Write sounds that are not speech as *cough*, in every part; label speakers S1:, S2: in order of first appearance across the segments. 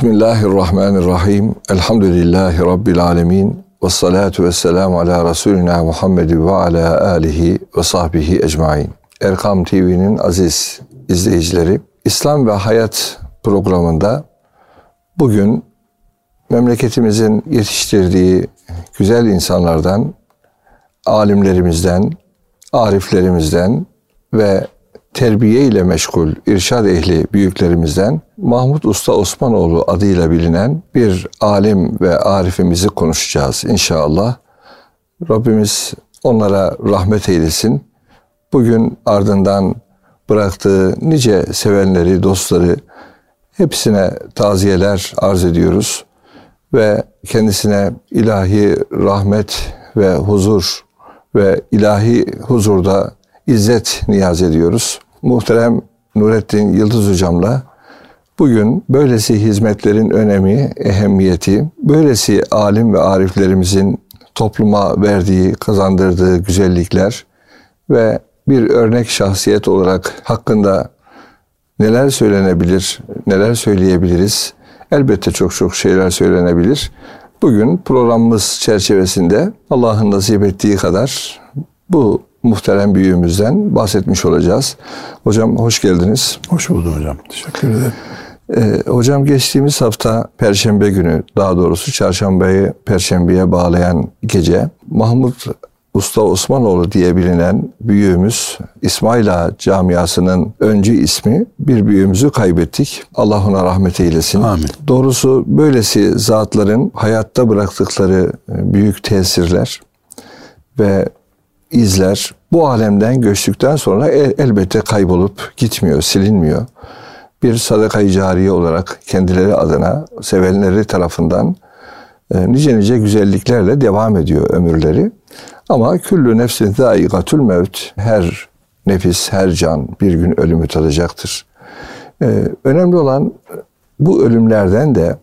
S1: Bismillahirrahmanirrahim. Elhamdülillahi Rabbil alemin. Ve salatu ve selamu ala Resulina Muhammed ve ala alihi ve sahbihi ecmain. Erkam TV'nin aziz izleyicileri, İslam ve Hayat programında bugün memleketimizin yetiştirdiği güzel insanlardan, alimlerimizden, ariflerimizden ve terbiye ile meşgul irşad ehli büyüklerimizden Mahmut Usta Osmanoğlu adıyla bilinen bir alim ve arifimizi konuşacağız inşallah. Rabbimiz onlara rahmet eylesin. Bugün ardından bıraktığı nice sevenleri, dostları hepsine taziyeler arz ediyoruz ve kendisine ilahi rahmet ve huzur ve ilahi huzurda izzet niyaz ediyoruz. Muhterem Nurettin Yıldız Hocam'la bugün böylesi hizmetlerin önemi, ehemmiyeti, böylesi alim ve ariflerimizin topluma verdiği, kazandırdığı güzellikler ve bir örnek şahsiyet olarak hakkında neler söylenebilir, neler söyleyebiliriz? Elbette çok çok şeyler söylenebilir. Bugün programımız çerçevesinde Allah'ın nasip ettiği kadar bu muhterem büyüğümüzden bahsetmiş olacağız. Hocam hoş geldiniz.
S2: Hoş buldum hocam. Teşekkür ederim.
S1: Ee, hocam geçtiğimiz hafta Perşembe günü daha doğrusu Çarşambayı Perşembe'ye bağlayan gece Mahmut Usta Osmanoğlu diye bilinen büyüğümüz İsmail Ağa camiasının öncü ismi bir büyüğümüzü kaybettik. Allah ona rahmet eylesin.
S2: Amin.
S1: Doğrusu böylesi zatların hayatta bıraktıkları büyük tesirler ve izler bu alemden göçtükten sonra el, elbette kaybolup gitmiyor, silinmiyor. Bir sadaka-i cariye olarak kendileri adına sevenleri tarafından e, nice nice güzelliklerle devam ediyor ömürleri. Ama küllü nefsin zâigatül mevt. Her nefis, her can bir gün ölümü tadacaktır. Ee, önemli olan bu ölümlerden de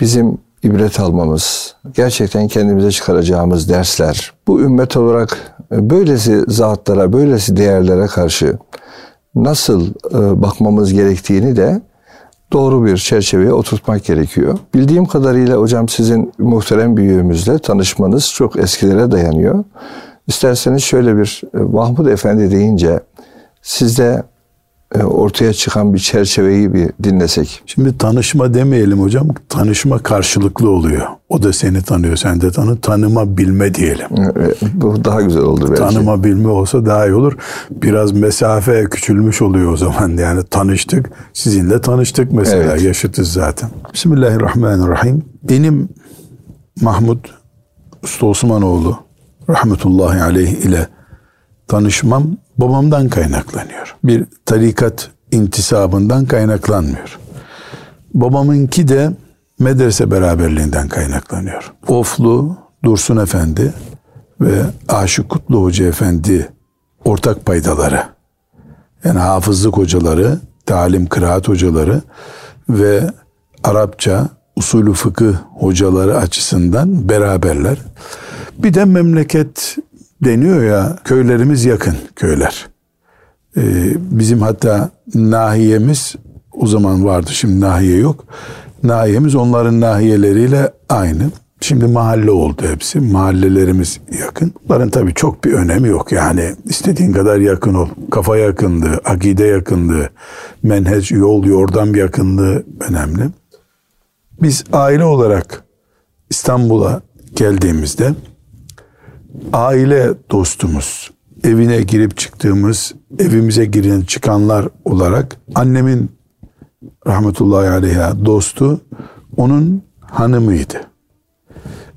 S1: bizim ibret almamız, gerçekten kendimize çıkaracağımız dersler. Bu ümmet olarak böylesi zatlara, böylesi değerlere karşı nasıl e, bakmamız gerektiğini de doğru bir çerçeveye oturtmak gerekiyor. Bildiğim kadarıyla hocam sizin muhterem büyüğümüzle tanışmanız çok eskilere dayanıyor. İsterseniz şöyle bir e, Mahmud Efendi deyince sizde e, ortaya çıkan bir çerçeveyi bir dinlesek.
S2: Şimdi tanışma demeyelim hocam. Tanışma karşılıklı oluyor. O da seni tanıyor, sen de tanı. Tanıma bilme diyelim.
S1: E, bu daha güzel oldu belki.
S2: Tanıma bilme olsa daha iyi olur. Biraz mesafe küçülmüş oluyor o zaman. Yani tanıştık. Sizinle tanıştık mesela. Evet. Yaşıtız zaten. Bismillahirrahmanirrahim. Benim Mahmut Usta Osmanoğlu rahmetullahi aleyh ile tanışmam babamdan kaynaklanıyor. Bir tarikat intisabından kaynaklanmıyor. Babamınki de medrese beraberliğinden kaynaklanıyor. Oflu Dursun Efendi ve Aşık Kutlu Hoca Efendi ortak paydaları. Yani hafızlık hocaları, talim kıraat hocaları ve Arapça usulü fıkıh hocaları açısından beraberler. Bir de memleket deniyor ya köylerimiz yakın köyler. Ee, bizim hatta nahiyemiz o zaman vardı şimdi nahiye yok. Nahiyemiz onların nahiyeleriyle aynı. Şimdi mahalle oldu hepsi. Mahallelerimiz yakın. Bunların tabii çok bir önemi yok. Yani istediğin kadar yakın ol. Kafa yakınlığı, akide yakınlığı, menhec, yol, yordam yakınlığı önemli. Biz aile olarak İstanbul'a geldiğimizde aile dostumuz, evine girip çıktığımız, evimize giren çıkanlar olarak annemin rahmetullahi aleyha dostu onun hanımıydı.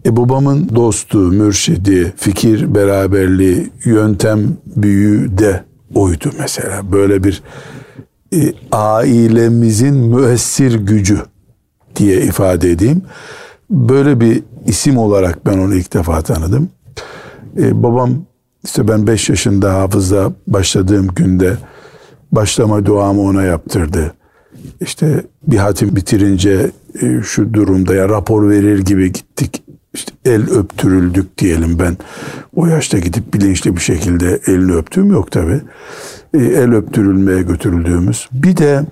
S2: E babamın dostu, mürşidi, fikir beraberliği, yöntem büyüğü de oydu mesela. Böyle bir e, ailemizin müessir gücü diye ifade edeyim. Böyle bir isim olarak ben onu ilk defa tanıdım. Ee, babam işte ben 5 yaşında hafızda başladığım günde başlama duamı ona yaptırdı. İşte bir hatim bitirince e, şu durumda ya rapor verir gibi gittik. İşte el öptürüldük diyelim ben. O yaşta gidip bilinçli bir şekilde elini öptüğüm yok tabi. E, el öptürülmeye götürüldüğümüz. Bir de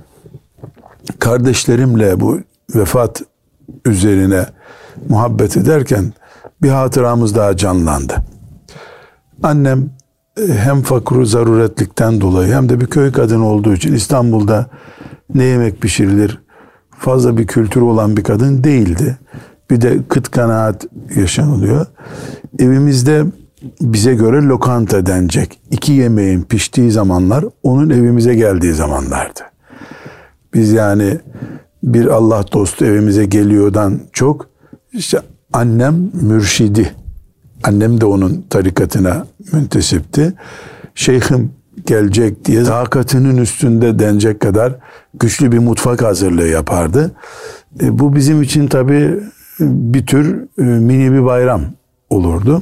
S2: kardeşlerimle bu vefat üzerine muhabbet ederken bir hatıramız daha canlandı. Annem e, hem fakru zaruretlikten dolayı hem de bir köy kadını olduğu için İstanbul'da ne yemek pişirilir fazla bir kültürü olan bir kadın değildi. Bir de kıt kanaat yaşanılıyor. Evimizde bize göre lokanta denecek. İki yemeğin piştiği zamanlar onun evimize geldiği zamanlardı. Biz yani bir Allah dostu evimize geliyordan çok işte annem mürşidi. Annem de onun tarikatına müntesipti. Şeyhim gelecek diye takatının üstünde denecek kadar güçlü bir mutfak hazırlığı yapardı. E, bu bizim için tabii bir tür e, mini bir bayram olurdu.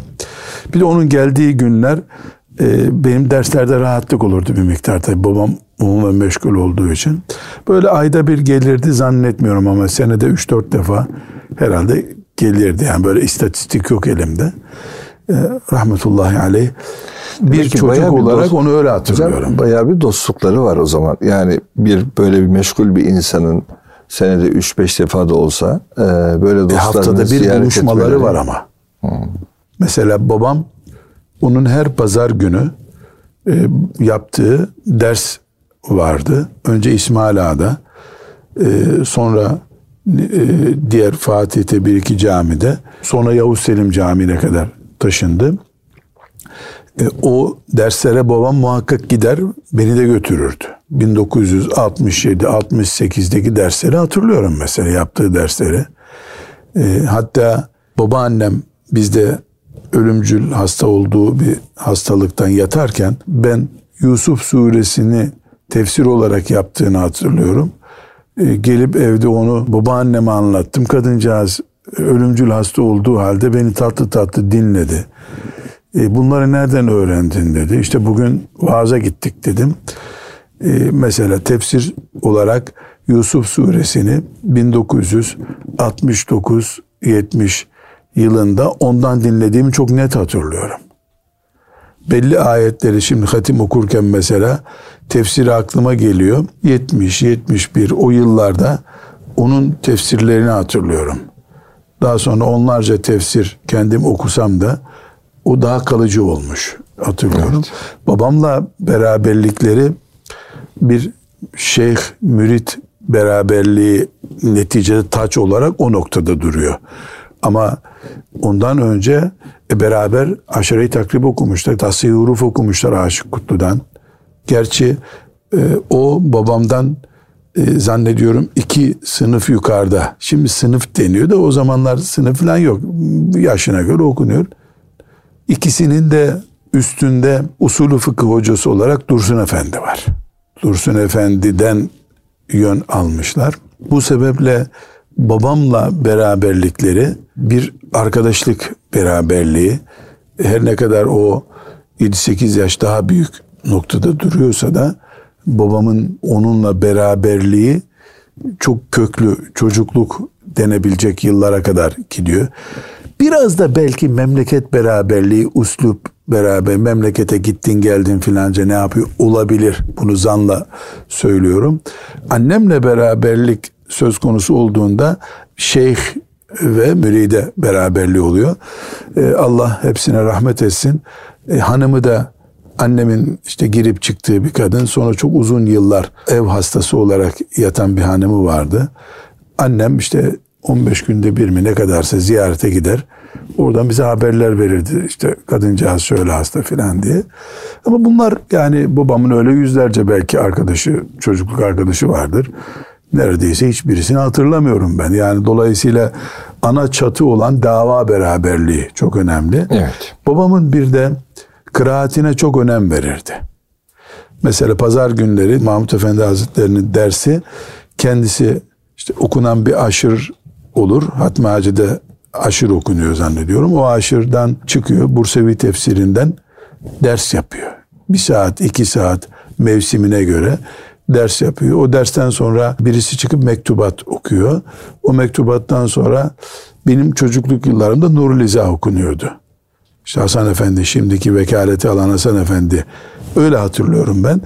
S2: Bir de onun geldiği günler e, benim derslerde rahatlık olurdu bir miktar tabii babam onunla meşgul olduğu için. Böyle ayda bir gelirdi zannetmiyorum ama senede 3-4 defa herhalde gelirdi. Yani böyle istatistik yok elimde. E, rahmetullahi aleyh. Bir Belki çocuk olarak dost, onu öyle hatırlıyorum. Hocam,
S1: bayağı bir dostlukları var o zaman. Yani bir böyle bir meşgul bir insanın senede 3-5 defa da olsa e, böyle dostlarını e haftada
S2: bir buluşmaları etmeleri. var ama. Hmm. Mesela babam onun her pazar günü e, yaptığı ders vardı. Önce İsmail Ağa'da e, sonra diğer Fatih'te bir iki camide sonra Yavuz Selim Camii'ne kadar taşındı. E, o derslere babam muhakkak gider beni de götürürdü. 1967-68'deki dersleri hatırlıyorum mesela yaptığı dersleri. E, hatta babaannem bizde ölümcül hasta olduğu bir hastalıktan yatarken ben Yusuf suresini tefsir olarak yaptığını hatırlıyorum. E, gelip evde onu babaanneme anlattım. Kadıncağız ölümcül hasta olduğu halde beni tatlı tatlı dinledi. E, bunları nereden öğrendin dedi. İşte bugün vaaza gittik dedim. E, mesela tefsir olarak Yusuf suresini 1969-70 yılında ondan dinlediğimi çok net hatırlıyorum. Belli ayetleri şimdi hatim okurken mesela tefsiri aklıma geliyor. 70, 71 o yıllarda onun tefsirlerini hatırlıyorum. Daha sonra onlarca tefsir kendim okusam da o daha kalıcı olmuş hatırlıyorum. Evet. Babamla beraberlikleri bir şeyh mürit beraberliği neticede taç olarak o noktada duruyor. Ama ondan önce e, beraber aşireyi takrib okumuşlar. Tasih-i Huruf okumuşlar Aşık Kutlu'dan. Gerçi e, o babamdan e, zannediyorum iki sınıf yukarıda. Şimdi sınıf deniyor da o zamanlar sınıf falan yok. Yaşına göre okunuyor. İkisinin de üstünde usulü fıkıh hocası olarak Dursun Efendi var. Dursun Efendi'den yön almışlar. Bu sebeple babamla beraberlikleri bir arkadaşlık beraberliği. Her ne kadar o 7-8 yaş daha büyük noktada duruyorsa da babamın onunla beraberliği çok köklü çocukluk denebilecek yıllara kadar gidiyor. Biraz da belki memleket beraberliği, uslup beraber memlekete gittin geldin filanca ne yapıyor olabilir. Bunu zanla söylüyorum. Annemle beraberlik söz konusu olduğunda şeyh ve müride beraberliği oluyor. Ee, Allah hepsine rahmet etsin. Ee, hanımı da annemin işte girip çıktığı bir kadın. Sonra çok uzun yıllar ev hastası olarak yatan bir hanımı vardı. Annem işte 15 günde bir mi ne kadarsa ziyarete gider. Oradan bize haberler verirdi. İşte kadıncağız şöyle hasta filan diye. Ama bunlar yani babamın öyle yüzlerce belki arkadaşı, çocukluk arkadaşı vardır. Neredeyse hiçbirisini hatırlamıyorum ben. Yani dolayısıyla ana çatı olan dava beraberliği çok önemli.
S1: Evet.
S2: Babamın bir de kıraatine çok önem verirdi. Mesela pazar günleri Mahmut Efendi Hazretleri'nin dersi kendisi işte okunan bir aşır olur. Hatmi Hacı'da aşır okunuyor zannediyorum. O aşırdan çıkıyor. Bursevi tefsirinden ders yapıyor. Bir saat, iki saat mevsimine göre ders yapıyor. O dersten sonra birisi çıkıp mektubat okuyor. O mektubattan sonra benim çocukluk yıllarımda Nurul İzah okunuyordu. İşte Hasan Efendi, şimdiki vekaleti alan Hasan Efendi. Öyle hatırlıyorum ben.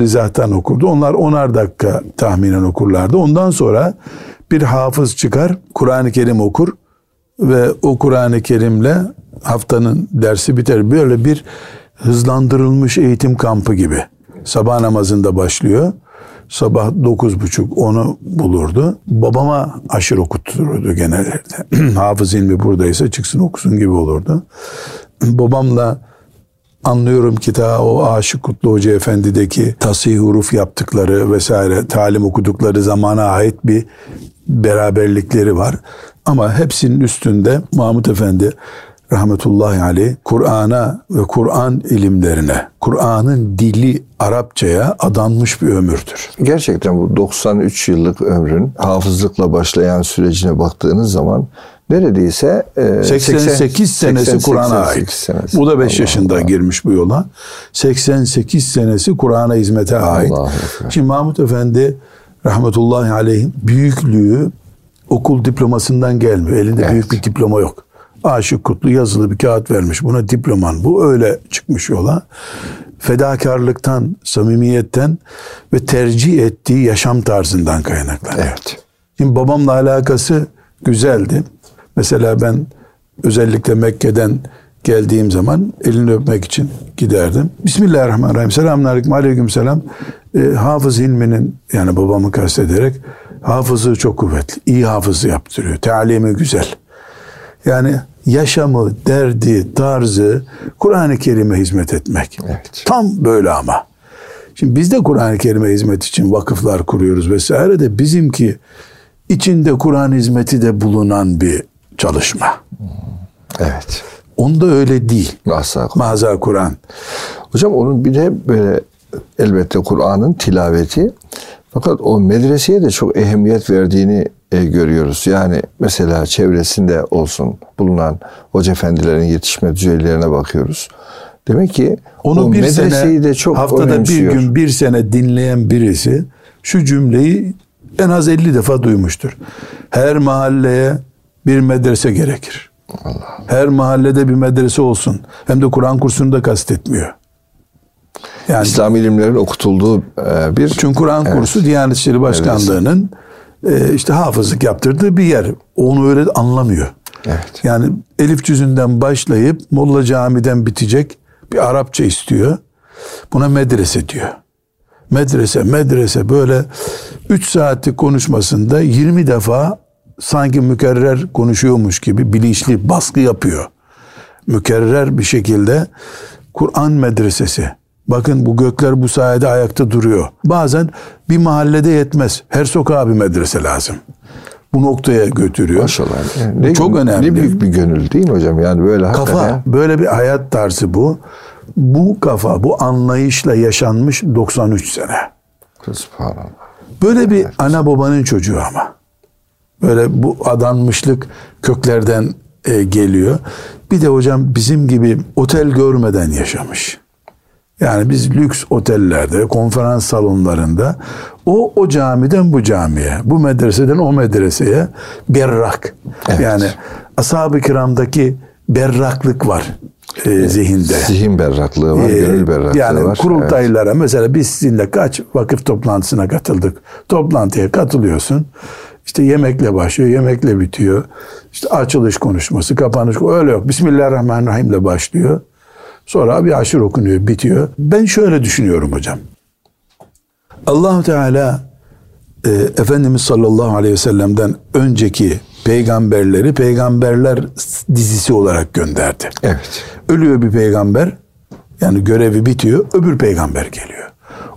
S2: İzah'tan okurdu. Onlar onar dakika tahminen okurlardı. Ondan sonra bir hafız çıkar, Kur'an-ı Kerim okur ve o Kur'an-ı Kerim'le haftanın dersi biter. Böyle bir hızlandırılmış eğitim kampı gibi. Sabah namazında başlıyor. Sabah dokuz buçuk onu bulurdu. Babama aşırı okuttururdu genellerde. *clears throat* Hafız ilmi buradaysa çıksın okusun gibi olurdu. Babamla anlıyorum ki ta o Aşık Kutlu Hoca Efendi'deki tasih huruf yaptıkları vesaire talim okudukları zamana ait bir beraberlikleri var. Ama hepsinin üstünde Mahmut Efendi rahmetullahi aleyh Kur'an'a ve Kur'an ilimlerine, Kur'an'ın dili Arapçaya adanmış bir ömürdür.
S1: Gerçekten bu 93 yıllık ömrün hafızlıkla başlayan sürecine baktığınız zaman neredeyse
S2: e, 88 senesi Kur'an'a ait. Senesi. Bu da 5 yaşında Allah. girmiş bu yola. 88 senesi Kur'an'a hizmete ait. Allah Şimdi Mahmut Efendi rahmetullahi aleyh büyüklüğü okul diplomasından gelmiyor. Elinde evet. büyük bir diploma yok. Aşık Kutlu yazılı bir kağıt vermiş. Buna diploman bu. Öyle çıkmış yola. Fedakarlıktan, samimiyetten ve tercih ettiği yaşam tarzından kaynaklanıyor. Evet. Şimdi babamla alakası güzeldi. Mesela ben özellikle Mekke'den geldiğim zaman elini öpmek için giderdim. Bismillahirrahmanirrahim. Selamünaleyküm. Aleyküm selam. E, hafız ilminin yani babamı kastederek hafızı çok kuvvetli. İyi hafızı yaptırıyor. Talimi güzel. Yani yaşamı, derdi, tarzı Kur'an-ı Kerim'e hizmet etmek. Evet. Tam böyle ama. Şimdi biz de Kur'an-ı Kerim'e hizmet için vakıflar kuruyoruz vesaire de bizimki içinde Kur'an hizmeti de bulunan bir çalışma.
S1: Evet.
S2: Onda öyle değil. Maza Kur'an.
S1: Hocam onun bir de böyle elbette Kur'an'ın tilaveti fakat o medreseye de çok ehemmiyet verdiğini e, görüyoruz. Yani mesela çevresinde olsun bulunan hoca efendilerin yetişme düzeylerine bakıyoruz. Demek ki
S2: onu bir sene de çok haftada önemsiyor. bir gün bir sene dinleyen birisi şu cümleyi en az 50 defa duymuştur. Her mahalleye bir medrese gerekir. Allah. Her mahallede bir medrese olsun. Hem de Kur'an kursunu da kastetmiyor.
S1: Yani, İslam ilimlerin okutulduğu e, bir...
S2: Çünkü Kur'an evet. kursu Diyanet İşleri Başkanlığı'nın e, işte hafızlık yaptırdığı bir yer. Onu öyle anlamıyor. Evet. Yani Elif cüzünden başlayıp Molla Cami'den bitecek bir Arapça istiyor. Buna medrese diyor. Medrese, medrese böyle 3 saatlik konuşmasında 20 defa sanki mükerrer konuşuyormuş gibi bilinçli baskı yapıyor. Mükerrer bir şekilde Kur'an medresesi. Bakın bu gökler bu sayede ayakta duruyor. Bazen bir mahallede yetmez. Her sokağa bir medrese lazım. Bu noktaya götürüyor.
S1: Maşallah. Ne, çok önemli. Ne büyük bir gönül değil mi hocam? Yani böyle
S2: kafa, hakikaten. böyle bir hayat tarzı bu. Bu kafa, bu anlayışla yaşanmış 93 sene. Subhanallah. Böyle bir ana babanın çocuğu ama. Böyle bu adanmışlık köklerden e, geliyor. Bir de hocam bizim gibi otel görmeden yaşamış. Yani biz lüks otellerde, konferans salonlarında o o camiden bu camiye, bu medreseden o medreseye berrak. Evet. Yani ashab-ı kiramdaki berraklık var e, zihinde.
S1: Zihin berraklığı var, ee, gönül berraklığı
S2: yani
S1: var.
S2: Yani kurultaylara evet. mesela biz sizinle kaç vakıf toplantısına katıldık. Toplantıya katılıyorsun. İşte yemekle başlıyor, yemekle bitiyor. İşte açılış konuşması, kapanış öyle yok. Bismillahirrahmanirrahim ile başlıyor. Sonra bir aşır okunuyor, bitiyor. Ben şöyle düşünüyorum hocam. allah Teala e, Efendimiz sallallahu aleyhi ve sellem'den önceki peygamberleri peygamberler dizisi olarak gönderdi.
S1: Evet.
S2: Ölüyor bir peygamber, yani görevi bitiyor, öbür peygamber geliyor.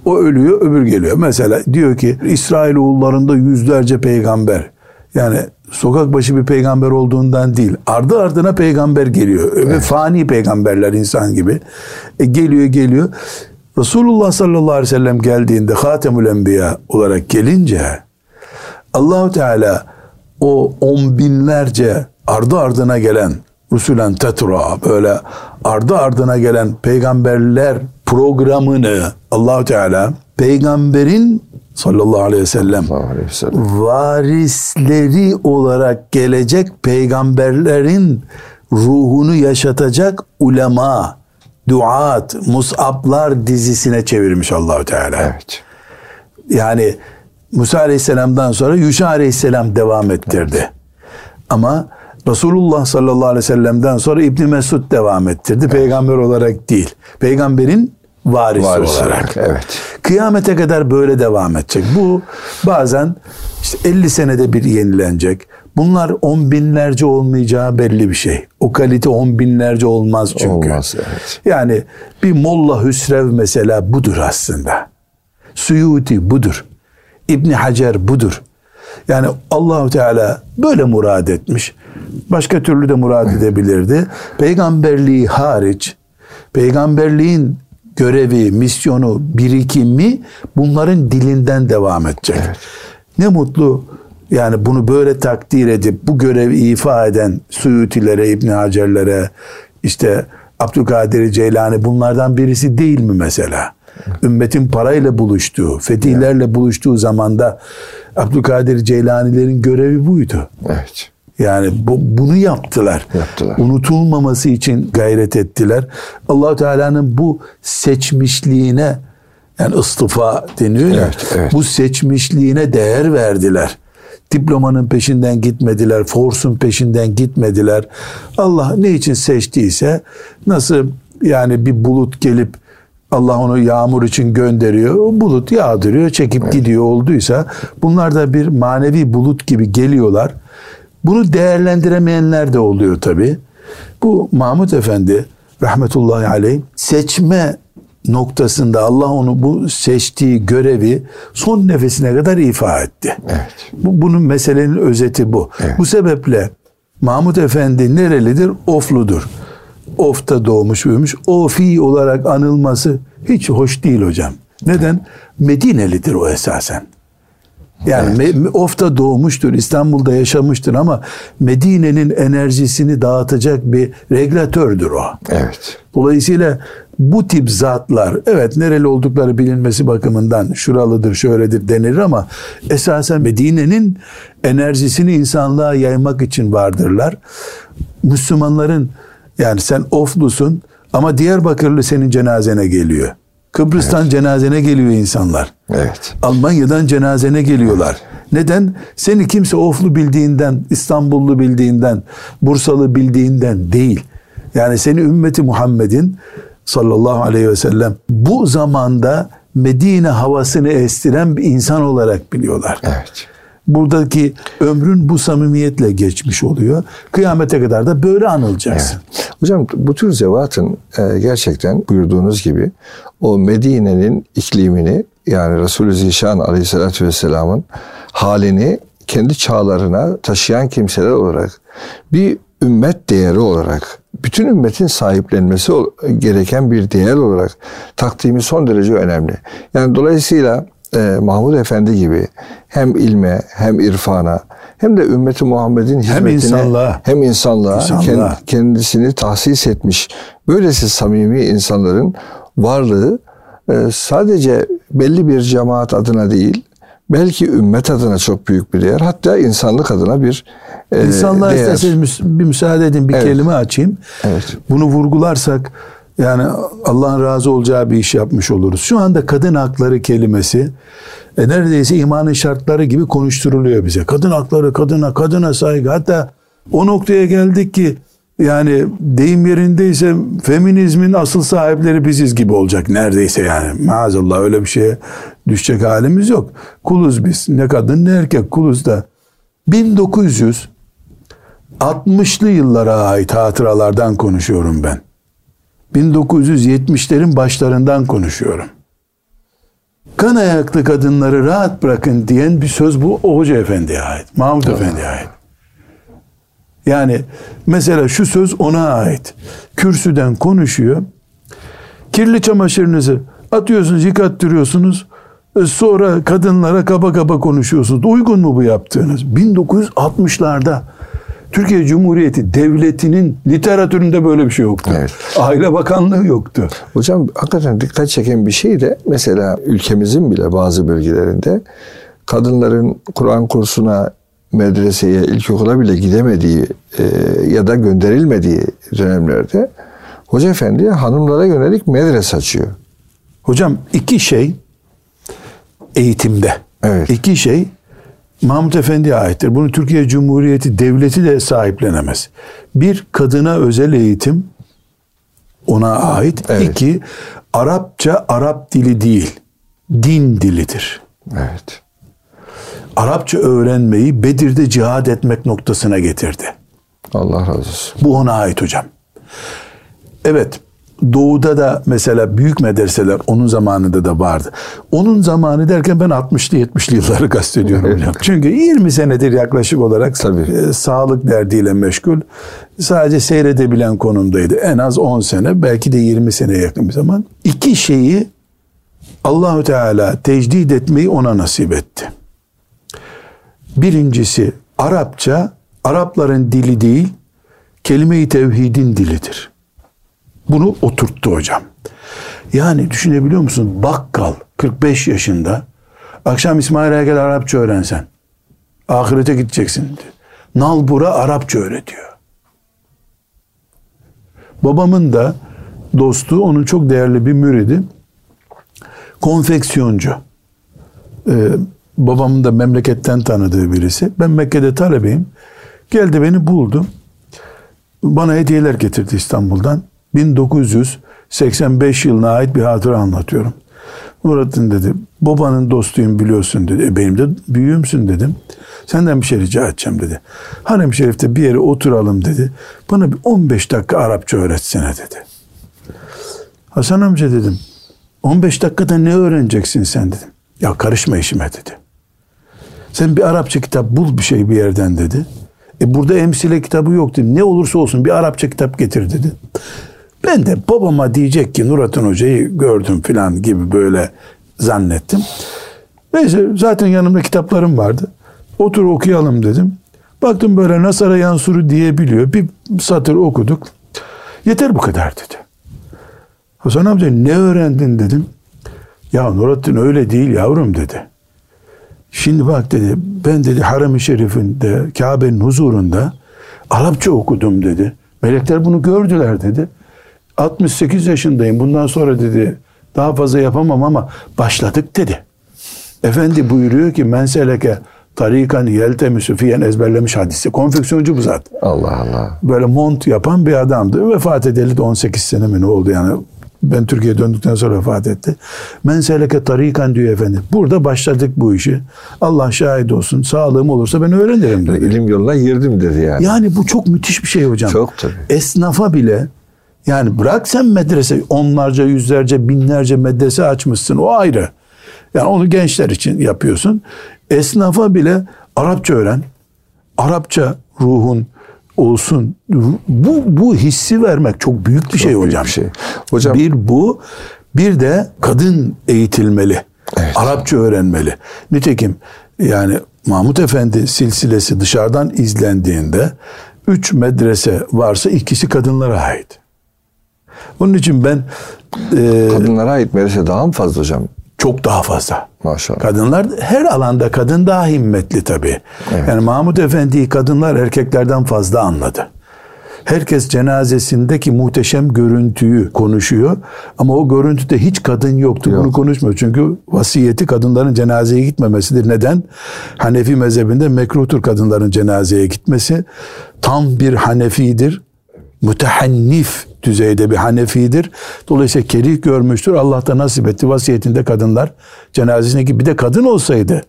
S2: O ölüyor, öbür geliyor. Mesela diyor ki İsrail oğullarında yüzlerce peygamber. Yani sokak başı bir peygamber olduğundan değil. Ardı ardına peygamber geliyor. Evet. Ve fani peygamberler insan gibi. E, geliyor geliyor. Resulullah sallallahu aleyhi ve sellem geldiğinde Hatemül Enbiya olarak gelince Allahu Teala o on binlerce ardı ardına gelen Rusulen tetra böyle ardı ardına gelen peygamberler programını Allahu Teala peygamberin sallallahu aleyhi ve sellem, aleyhi ve sellem varisleri olarak gelecek peygamberlerin ruhunu yaşatacak ulema, duat, musablar dizisine çevirmiş Allahu Teala.
S1: Evet.
S2: Yani Musa Aleyhisselam'dan sonra Yuşa Aleyhisselam devam ettirdi. Evet. Ama Resulullah sallallahu aleyhi ve sellem'den sonra İbni Mesud devam ettirdi. Evet. Peygamber olarak değil. Peygamberin varisi, varisi olarak. Evet. Kıyamete kadar böyle devam edecek. Bu bazen işte 50 senede bir yenilenecek. Bunlar on binlerce olmayacağı belli bir şey. O kalite on binlerce olmaz çünkü. Olmaz evet. Yani bir Molla Hüsrev mesela budur aslında. Suyuti budur. İbni Hacer budur. Yani Allahu Teala böyle murad etmiş. Başka türlü de murad edebilirdi. *laughs* Peygamberliği hariç, peygamberliğin görevi, misyonu, birikimi bunların dilinden devam edecek. Evet. Ne mutlu yani bunu böyle takdir edip bu görevi ifa eden Suyutilere, İbn Hacerlere, işte Abdülkadir Ceylani bunlardan birisi değil mi mesela? Ümmetin parayla buluştuğu, fetihlerle buluştuğu zamanda Abdülkadir Ceylanilerin görevi buydu. Evet. Yani bu, bunu yaptılar. yaptılar. Unutulmaması için gayret ettiler. allah Teala'nın bu seçmişliğine yani istifa deniyor ya. Evet, evet. Bu seçmişliğine değer verdiler. Diplomanın peşinden gitmediler. Force'un peşinden gitmediler. Allah ne için seçtiyse nasıl yani bir bulut gelip Allah onu yağmur için gönderiyor. O bulut yağdırıyor, çekip evet. gidiyor olduysa bunlar da bir manevi bulut gibi geliyorlar. Bunu değerlendiremeyenler de oluyor tabi. Bu Mahmut Efendi rahmetullahi aleyh seçme noktasında Allah onu bu seçtiği görevi son nefesine kadar ifa etti. Evet. Bu, bunun meselenin özeti bu. Evet. Bu sebeple Mahmut Efendi nerelidir? Ofludur. Of'ta doğmuş büyümüş. Ofi olarak anılması hiç hoş değil hocam. Neden? Medinelidir o esasen. Yani evet. Of'ta doğmuştur, İstanbul'da yaşamıştır ama Medine'nin enerjisini dağıtacak bir regülatördür o. Evet. Dolayısıyla bu tip zatlar evet nereli oldukları bilinmesi bakımından şuralıdır şöyledir denir ama esasen Medine'nin enerjisini insanlığa yaymak için vardırlar. Müslümanların yani sen oflusun ama Diyarbakırlı senin cenazene geliyor. Kıbrıs'tan evet. cenazene geliyor insanlar. Evet. Almanya'dan cenazene geliyorlar. Evet. Neden? Seni kimse Oflu bildiğinden, İstanbullu bildiğinden, Bursalı bildiğinden değil. Yani seni ümmeti Muhammed'in sallallahu aleyhi ve sellem bu zamanda Medine havasını estiren bir insan olarak biliyorlar. Evet. Buradaki ömrün bu samimiyetle geçmiş oluyor. Kıyamete kadar da böyle anılacaksın.
S1: Evet. Hocam bu tür zevatın e, gerçekten buyurduğunuz gibi o Medine'nin iklimini yani Resulü Zişan Aleyhisselatü Vesselam'ın halini kendi çağlarına taşıyan kimseler olarak bir ümmet değeri olarak bütün ümmetin sahiplenmesi gereken bir değer olarak takdimi son derece önemli. Yani dolayısıyla e, Mahmud Efendi gibi hem ilme hem irfana hem de ümmeti Muhammed'in hizmetine hem insanlığa, hem insanlığa, insanlığa. kendisini tahsis etmiş böylesi samimi insanların varlığı e, sadece belli bir cemaat adına değil belki ümmet adına çok büyük bir değer hatta insanlık adına bir
S2: e, İnsanlığa değer. isterseniz bir müsaade edin bir evet. kelime açayım. Evet. Bunu vurgularsak yani Allah'ın razı olacağı bir iş yapmış oluruz. Şu anda kadın hakları kelimesi e, neredeyse imanın şartları gibi konuşturuluyor bize. Kadın hakları, kadına, kadına saygı. Hatta o noktaya geldik ki yani deyim yerindeyse feminizmin asıl sahipleri biziz gibi olacak neredeyse yani. Maazallah öyle bir şeye düşecek halimiz yok. Kuluz biz. Ne kadın ne erkek kuluz da. 1960'lı yıllara ait hatıralardan konuşuyorum ben. 1970'lerin başlarından konuşuyorum. Kan ayaklı kadınları rahat bırakın diyen bir söz bu o Hoca Efendi'ye ait. Mahmut Efendi'ye ait. Yani mesela şu söz ona ait. Kürsüden konuşuyor. Kirli çamaşırınızı atıyorsunuz, yıkattırıyorsunuz. E, sonra kadınlara kaba kaba konuşuyorsunuz. Uygun mu bu yaptığınız? 1960'larda Türkiye Cumhuriyeti Devleti'nin literatüründe böyle bir şey yoktu. Evet. Aile Bakanlığı yoktu.
S1: Hocam hakikaten dikkat çeken bir şey de mesela ülkemizin bile bazı bölgelerinde kadınların Kur'an kursuna medreseye, ilkokula bile gidemediği e, ya da gönderilmediği dönemlerde Hoca Efendi hanımlara yönelik medrese açıyor.
S2: Hocam iki şey eğitimde
S1: Evet.
S2: İki şey Mahmut Efendi'ye aittir. Bunu Türkiye Cumhuriyeti Devleti de sahiplenemez. Bir, kadına özel eğitim ona ait.
S1: Evet.
S2: İki, Arapça Arap dili değil, din dilidir.
S1: Evet.
S2: Arapça öğrenmeyi Bedir'de cihad etmek noktasına getirdi.
S1: Allah razı olsun.
S2: Bu ona ait hocam. Evet, Doğu'da da mesela büyük medreseler onun zamanında da vardı. Onun zamanı derken ben 60'lı 70'li yılları kastediyorum hocam. Çünkü 20 senedir yaklaşık olarak
S1: Tabii.
S2: e, sağlık derdiyle meşgul. Sadece seyredebilen konumdaydı. En az 10 sene belki de 20 seneye yakın bir zaman. İki şeyi Allahü Teala tecdid etmeyi ona nasip etti. Birincisi Arapça Arapların dili değil kelime-i tevhidin dilidir. Bunu oturttu hocam. Yani düşünebiliyor musun? Bakkal 45 yaşında akşam İsmail'e gel Arapça öğrensen. Ahirete gideceksin. diyor. Nalbur'a Arapça öğretiyor. Babamın da dostu, onun çok değerli bir müridi. Konfeksiyoncu. Ee, babamın da memleketten tanıdığı birisi. Ben Mekke'de talebeyim. Geldi beni buldu. Bana hediyeler getirdi İstanbul'dan. 1985 yılına ait bir hatıra anlatıyorum. Nurattin dedi, babanın dostuyum biliyorsun dedi. E benim de büyüğümsün dedim. Senden bir şey rica edeceğim dedi. Harem Şerif'te bir yere oturalım dedi. Bana bir 15 dakika Arapça öğretsene dedi. Hasan amca dedim. 15 dakikada ne öğreneceksin sen dedim. Ya karışma işime dedi. Sen bir Arapça kitap bul bir şey bir yerden dedi. E burada emsile kitabı yok dedi. Ne olursa olsun bir Arapça kitap getir dedi. Ben de babama diyecek ki Nurattin Hoca'yı gördüm filan gibi böyle zannettim. Neyse zaten yanımda kitaplarım vardı. Otur okuyalım dedim. Baktım böyle Nasara Yansuru diyebiliyor. Bir satır okuduk. Yeter bu kadar dedi. Hasan amca ne öğrendin dedim. Ya Nurattin öyle değil yavrum dedi. Şimdi bak dedi ben dedi Harem-i Şerif'inde Kabe'nin huzurunda Arapça okudum dedi. Melekler bunu gördüler dedi. 68 yaşındayım bundan sonra dedi daha fazla yapamam ama başladık dedi. Efendi buyuruyor ki menseleke tarikan yeltemisü fiyen ezberlemiş hadisi. Konfeksiyoncu bu zat.
S1: Allah Allah.
S2: Böyle mont yapan bir adamdı. Vefat edeli de 18 sene mi ne oldu yani. Ben Türkiye'ye döndükten sonra vefat etti. Men seleke tarikan diyor efendim. Burada başladık bu işi. Allah şahit olsun. Sağlığım olursa ben öğrenirim dedi.
S1: İlim yoluna girdim dedi yani.
S2: Yani bu çok müthiş bir şey hocam.
S1: Çok tabii.
S2: Esnafa bile yani bırak sen medrese onlarca yüzlerce binlerce medrese açmışsın o ayrı. Yani onu gençler için yapıyorsun. Esnafa bile Arapça öğren. Arapça ruhun olsun. Bu bu hissi vermek çok büyük bir şey
S1: büyük
S2: hocam.
S1: bir şey. Hocam-
S2: bir bu bir de kadın eğitilmeli.
S1: Evet.
S2: Arapça öğrenmeli. Nitekim yani Mahmut Efendi silsilesi dışarıdan izlendiğinde üç medrese varsa ikisi kadınlara ait. Onun için ben e,
S1: Kadınlara ait medrese daha mı fazla hocam?
S2: çok daha fazla.
S1: Maşallah.
S2: Kadınlar her alanda kadın daha himmetli tabii. Yani Mahmut Efendi'yi kadınlar erkeklerden fazla anladı. Herkes cenazesindeki muhteşem görüntüyü konuşuyor ama o görüntüde hiç kadın yoktu.
S1: Yok.
S2: Bunu konuşmuyor. Çünkü vasiyeti kadınların cenazeye gitmemesidir. Neden? Hanefi mezhebinde mekruhtur kadınların cenazeye gitmesi. Tam bir Hanefidir. Mütehannif düzeyde bir Hanefidir. Dolayısıyla kerih görmüştür. Allah da nasip etti. Vasiyetinde kadınlar cenazesine git. Bir de kadın olsaydı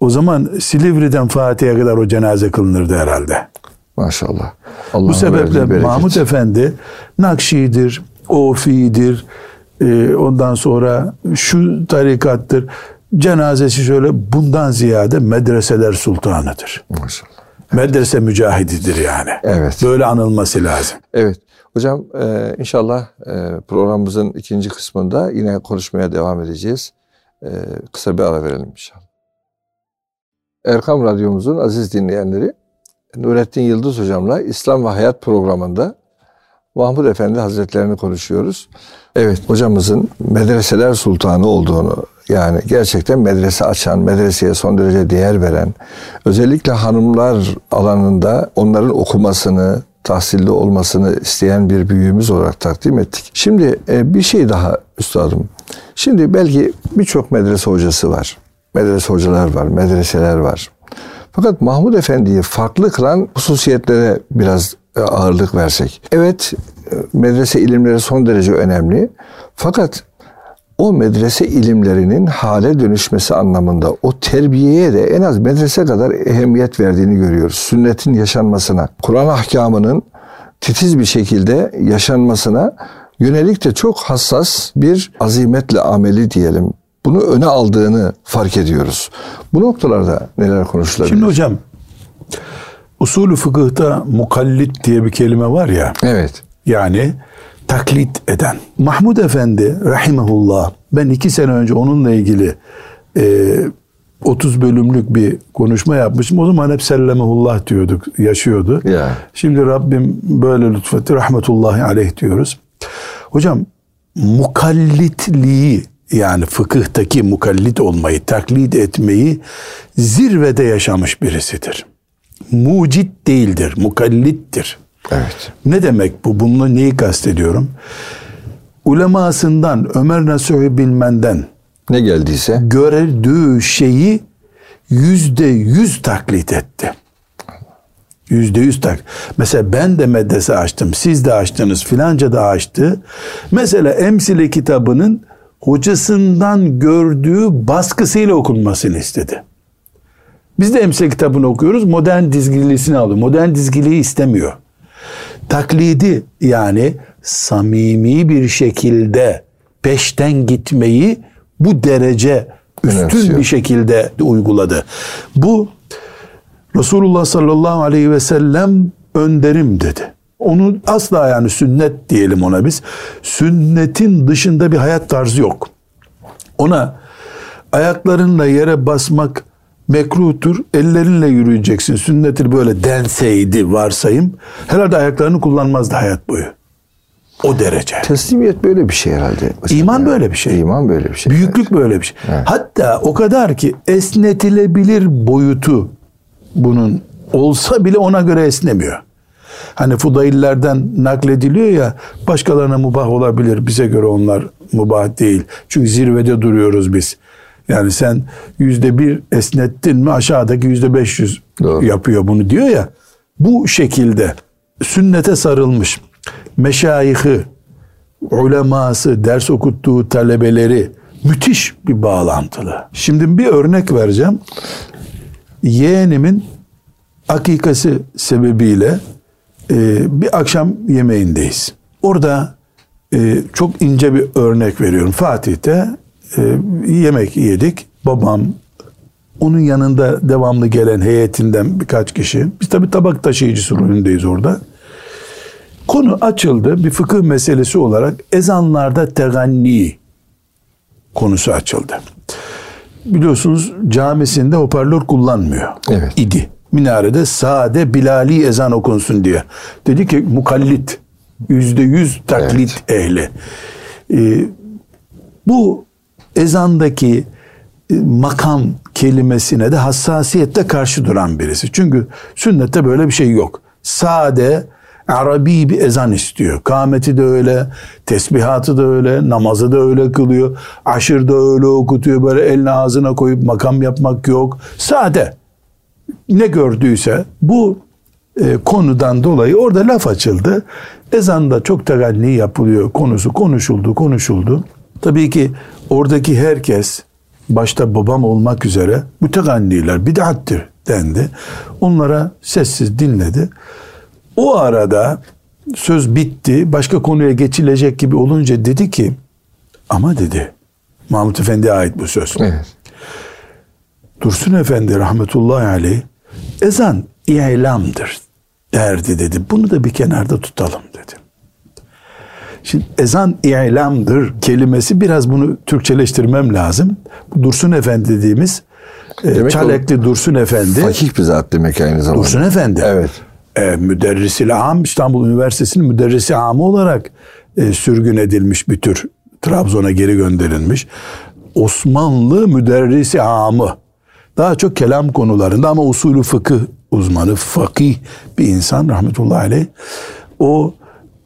S2: o zaman Silivri'den Fatih'e kadar o cenaze kılınırdı herhalde.
S1: Maşallah.
S2: Bu
S1: Allah'ın
S2: sebeple. Mahmut Efendi Nakşi'dir, Ofi'dir, e, ondan sonra şu tarikattır. Cenazesi şöyle bundan ziyade medreseler sultanıdır.
S1: Maşallah.
S2: Medrese mücahididir yani.
S1: Evet.
S2: Böyle anılması lazım.
S1: Evet. Hocam e, inşallah e, programımızın ikinci kısmında yine konuşmaya devam edeceğiz. E, kısa bir ara verelim inşallah. Erkam Radyomuzun aziz dinleyenleri, Nurettin Yıldız Hocam'la İslam ve Hayat programında Mahmud Efendi Hazretlerini konuşuyoruz. Evet hocamızın medreseler sultanı olduğunu yani gerçekten medrese açan, medreseye son derece değer veren, özellikle hanımlar alanında onların okumasını, tahsilli olmasını isteyen bir büyüğümüz olarak takdim ettik. Şimdi e, bir şey daha üstadım. Şimdi belki birçok medrese hocası var. medrese hocalar var, medreseler var. Fakat Mahmud Efendi'yi farklı kılan hususiyetlere biraz ağırlık versek. Evet e, medrese ilimleri son derece önemli. Fakat o medrese ilimlerinin hale dönüşmesi anlamında o terbiyeye de en az medrese kadar ehemmiyet verdiğini görüyoruz. Sünnetin yaşanmasına, Kur'an ahkamının titiz bir şekilde yaşanmasına yönelik de çok hassas bir azimetle ameli diyelim. Bunu öne aldığını fark ediyoruz. Bu noktalarda neler konuşulabilir?
S2: Şimdi hocam usulü fıkıhta mukallit diye bir kelime var ya.
S1: Evet.
S2: Yani taklit eden. Mahmud Efendi rahimahullah ben iki sene önce onunla ilgili e, 30 bölümlük bir konuşma yapmışım. O zaman hep sellemehullah diyorduk, yaşıyordu.
S1: Ya.
S2: Şimdi Rabbim böyle lütfetti, rahmetullahi aleyh diyoruz. Hocam mukallitliği yani fıkıhtaki mukallit olmayı, taklit etmeyi zirvede yaşamış birisidir. Mucit değildir, mukallittir.
S1: Evet.
S2: Ne demek bu? Bunu neyi kastediyorum? Ulemasından Ömer Nasuhi Bilmen'den
S1: Ne geldiyse
S2: gördüğü şeyi yüzde yüz taklit etti. Yüzde yüz tak. Mesela ben de medrese açtım. Siz de açtınız. Filanca da açtı. Mesela Emsile kitabının hocasından gördüğü baskısıyla okunmasını istedi. Biz de Emsile kitabını okuyoruz. Modern dizgilisini alıyor. Modern dizgiliyi istemiyor. Taklidi yani samimi bir şekilde peşten gitmeyi bu derece üstün
S1: Önemsiyor.
S2: bir şekilde uyguladı. Bu Resulullah sallallahu aleyhi ve sellem önderim dedi. Onu asla yani sünnet diyelim ona biz. Sünnetin dışında bir hayat tarzı yok. Ona ayaklarınla yere basmak mekruhtur. Ellerinle yürüyeceksin. Sünnettir böyle denseydi varsayım. Herhalde ayaklarını kullanmazdı hayat boyu. O derece.
S1: teslimiyet böyle bir şey herhalde.
S2: İman böyle bir şey.
S1: İman böyle bir şey.
S2: Büyüklük böyle bir şey. Hatta o kadar ki esnetilebilir boyutu bunun olsa bile ona göre esnemiyor. Hani Fudayillerden naklediliyor ya başkalarına mubah olabilir bize göre onlar mubah değil. Çünkü zirvede duruyoruz biz. Yani sen yüzde bir esnettin mi aşağıdaki yüzde beş yüz yapıyor bunu diyor ya. Bu şekilde sünnete sarılmış meşayihi, uleması, ders okuttuğu talebeleri müthiş bir bağlantılı. Şimdi bir örnek vereceğim. Yeğenimin akikası sebebiyle e, bir akşam yemeğindeyiz. Orada e, çok ince bir örnek veriyorum. Fatih'te e, yemek yedik. Babam, onun yanında devamlı gelen heyetinden birkaç kişi. Biz tabii tabak taşıyıcısı rolündeyiz orada. Konu açıldı bir fıkıh meselesi olarak ezanlarda teganni konusu açıldı. Biliyorsunuz camisinde hoparlör kullanmıyor.
S1: Evet.
S2: idi. Minarede sade Bilali ezan okunsun diye. Dedi ki mukallit. Yüzde yüz taklit ehli. Ee, bu ezandaki e, makam kelimesine de hassasiyetle karşı duran birisi. Çünkü sünnette böyle bir şey yok. Sade Arabi bir ezan istiyor. Kâmeti de öyle, tesbihatı da öyle, namazı da öyle kılıyor. Aşır da öyle okutuyor. Böyle elini ağzına koyup makam yapmak yok. Sade. Ne gördüyse bu e, konudan dolayı orada laf açıldı. Ezanda çok teganni yapılıyor. Konusu konuşuldu, konuşuldu. Tabii ki oradaki herkes başta babam olmak üzere müteganniler bid'attir dendi. Onlara sessiz dinledi. O arada söz bitti. Başka konuya geçilecek gibi olunca dedi ki ama dedi Mahmut Efendi'ye ait bu söz.
S1: Evet.
S2: Dursun Efendi rahmetullahi aleyh ezan ilamdır derdi dedi. Bunu da bir kenarda tutalım dedi. Şimdi ezan ilamdır kelimesi biraz bunu Türkçeleştirmem lazım. Dursun Efendi dediğimiz e,
S1: Demek
S2: Çalekli Dursun Efendi.
S1: Fakih bir zat demek aynı zamanda.
S2: Dursun Efendi.
S1: Evet.
S2: E, müderrisil am İstanbul Üniversitesi'nin müderrisi amı olarak e, sürgün edilmiş bir tür Trabzon'a geri gönderilmiş. Osmanlı müderrisi amı. Daha çok kelam konularında ama usulü fıkıh uzmanı, fakih bir insan rahmetullahi aleyh. O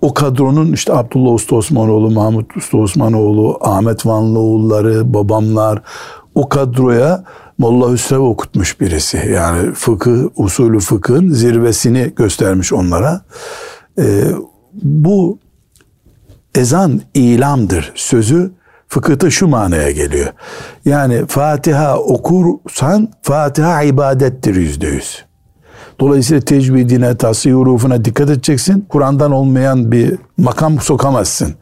S2: o kadronun işte Abdullah Usta Osmanoğlu, Mahmut Usta Osmanoğlu, Ahmet Vanlıoğulları, babamlar o kadroya Molla Hüsrev okutmuş birisi. Yani fıkıh, usulü fıkhın zirvesini göstermiş onlara. Ee, bu ezan ilamdır sözü fıkıhta şu manaya geliyor. Yani Fatiha okursan Fatiha ibadettir yüzde yüz. Dolayısıyla tecvidine, tasih hurufuna dikkat edeceksin. Kur'an'dan olmayan bir makam sokamazsın.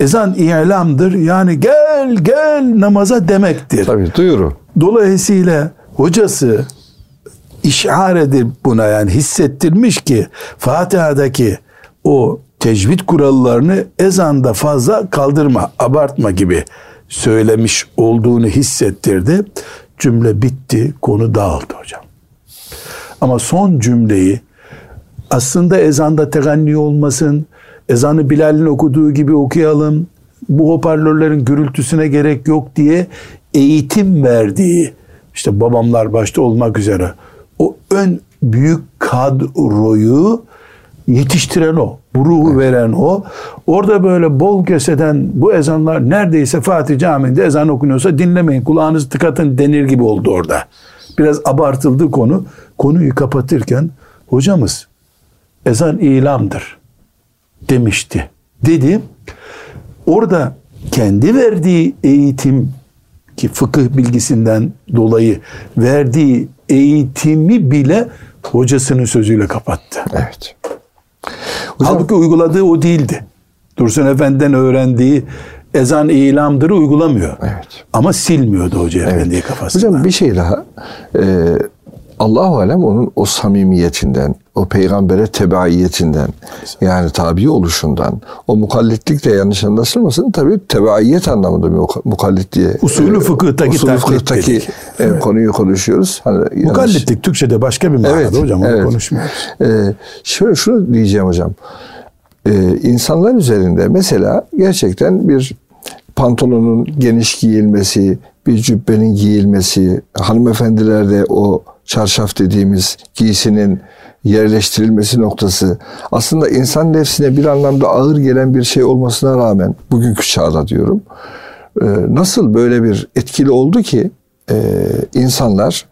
S2: Ezan ilamdır yani gel gel namaza demektir.
S1: Tabii duyuru.
S2: Dolayısıyla hocası işar edip buna yani hissettirmiş ki Fatiha'daki o tecvid kurallarını ezanda fazla kaldırma, abartma gibi söylemiş olduğunu hissettirdi. Cümle bitti, konu dağıldı hocam. Ama son cümleyi aslında ezanda teganni olmasın, ezanı Bilal'in okuduğu gibi okuyalım, bu hoparlörlerin gürültüsüne gerek yok diye eğitim verdiği, işte babamlar başta olmak üzere o ön büyük kadroyu yetiştiren o, bu ruhu veren o. Orada böyle bol keseden bu ezanlar neredeyse Fatih Camii'nde ezan okunuyorsa dinlemeyin, kulağınızı tıkatın denir gibi oldu orada. Biraz abartıldı konu. Konuyu kapatırken hocamız ezan ilamdır demişti. Dedi. Orada kendi verdiği eğitim ki fıkıh bilgisinden dolayı verdiği eğitimi bile hocasının sözüyle kapattı.
S1: Evet.
S2: Hocam, Halbuki uyguladığı o değildi. Dursun Efendi'den öğrendiği ezan ilamdır uygulamıyor.
S1: Evet.
S2: Ama silmiyordu Hoca evet. Efendi'yi kafasından.
S1: Hocam bir şey daha. Ee, Allahu alem onun o samimiyetinden, o peygambere tebaiyetinden, yani tabi oluşundan, o mukallitlik de yanlış anlaşılmasın. Tabi tebaiyet anlamında bir mukallit diye.
S2: Usulü e, fıkıhtaki,
S1: usulü fıkıhtaki e, evet. konuyu konuşuyoruz.
S2: Hani mukallitlik yanlış... Türkçe'de başka bir manada evet, hocam. Onu evet. konuşmuyoruz.
S1: Ee, şöyle şunu diyeceğim hocam. Ee, insanlar üzerinde mesela gerçekten bir pantolonun geniş giyilmesi, bir cübbenin giyilmesi, hanımefendilerde o çarşaf dediğimiz giysinin yerleştirilmesi noktası aslında insan nefsine bir anlamda ağır gelen bir şey olmasına rağmen bugünkü çağda diyorum e, nasıl böyle bir etkili oldu ki e, insanlar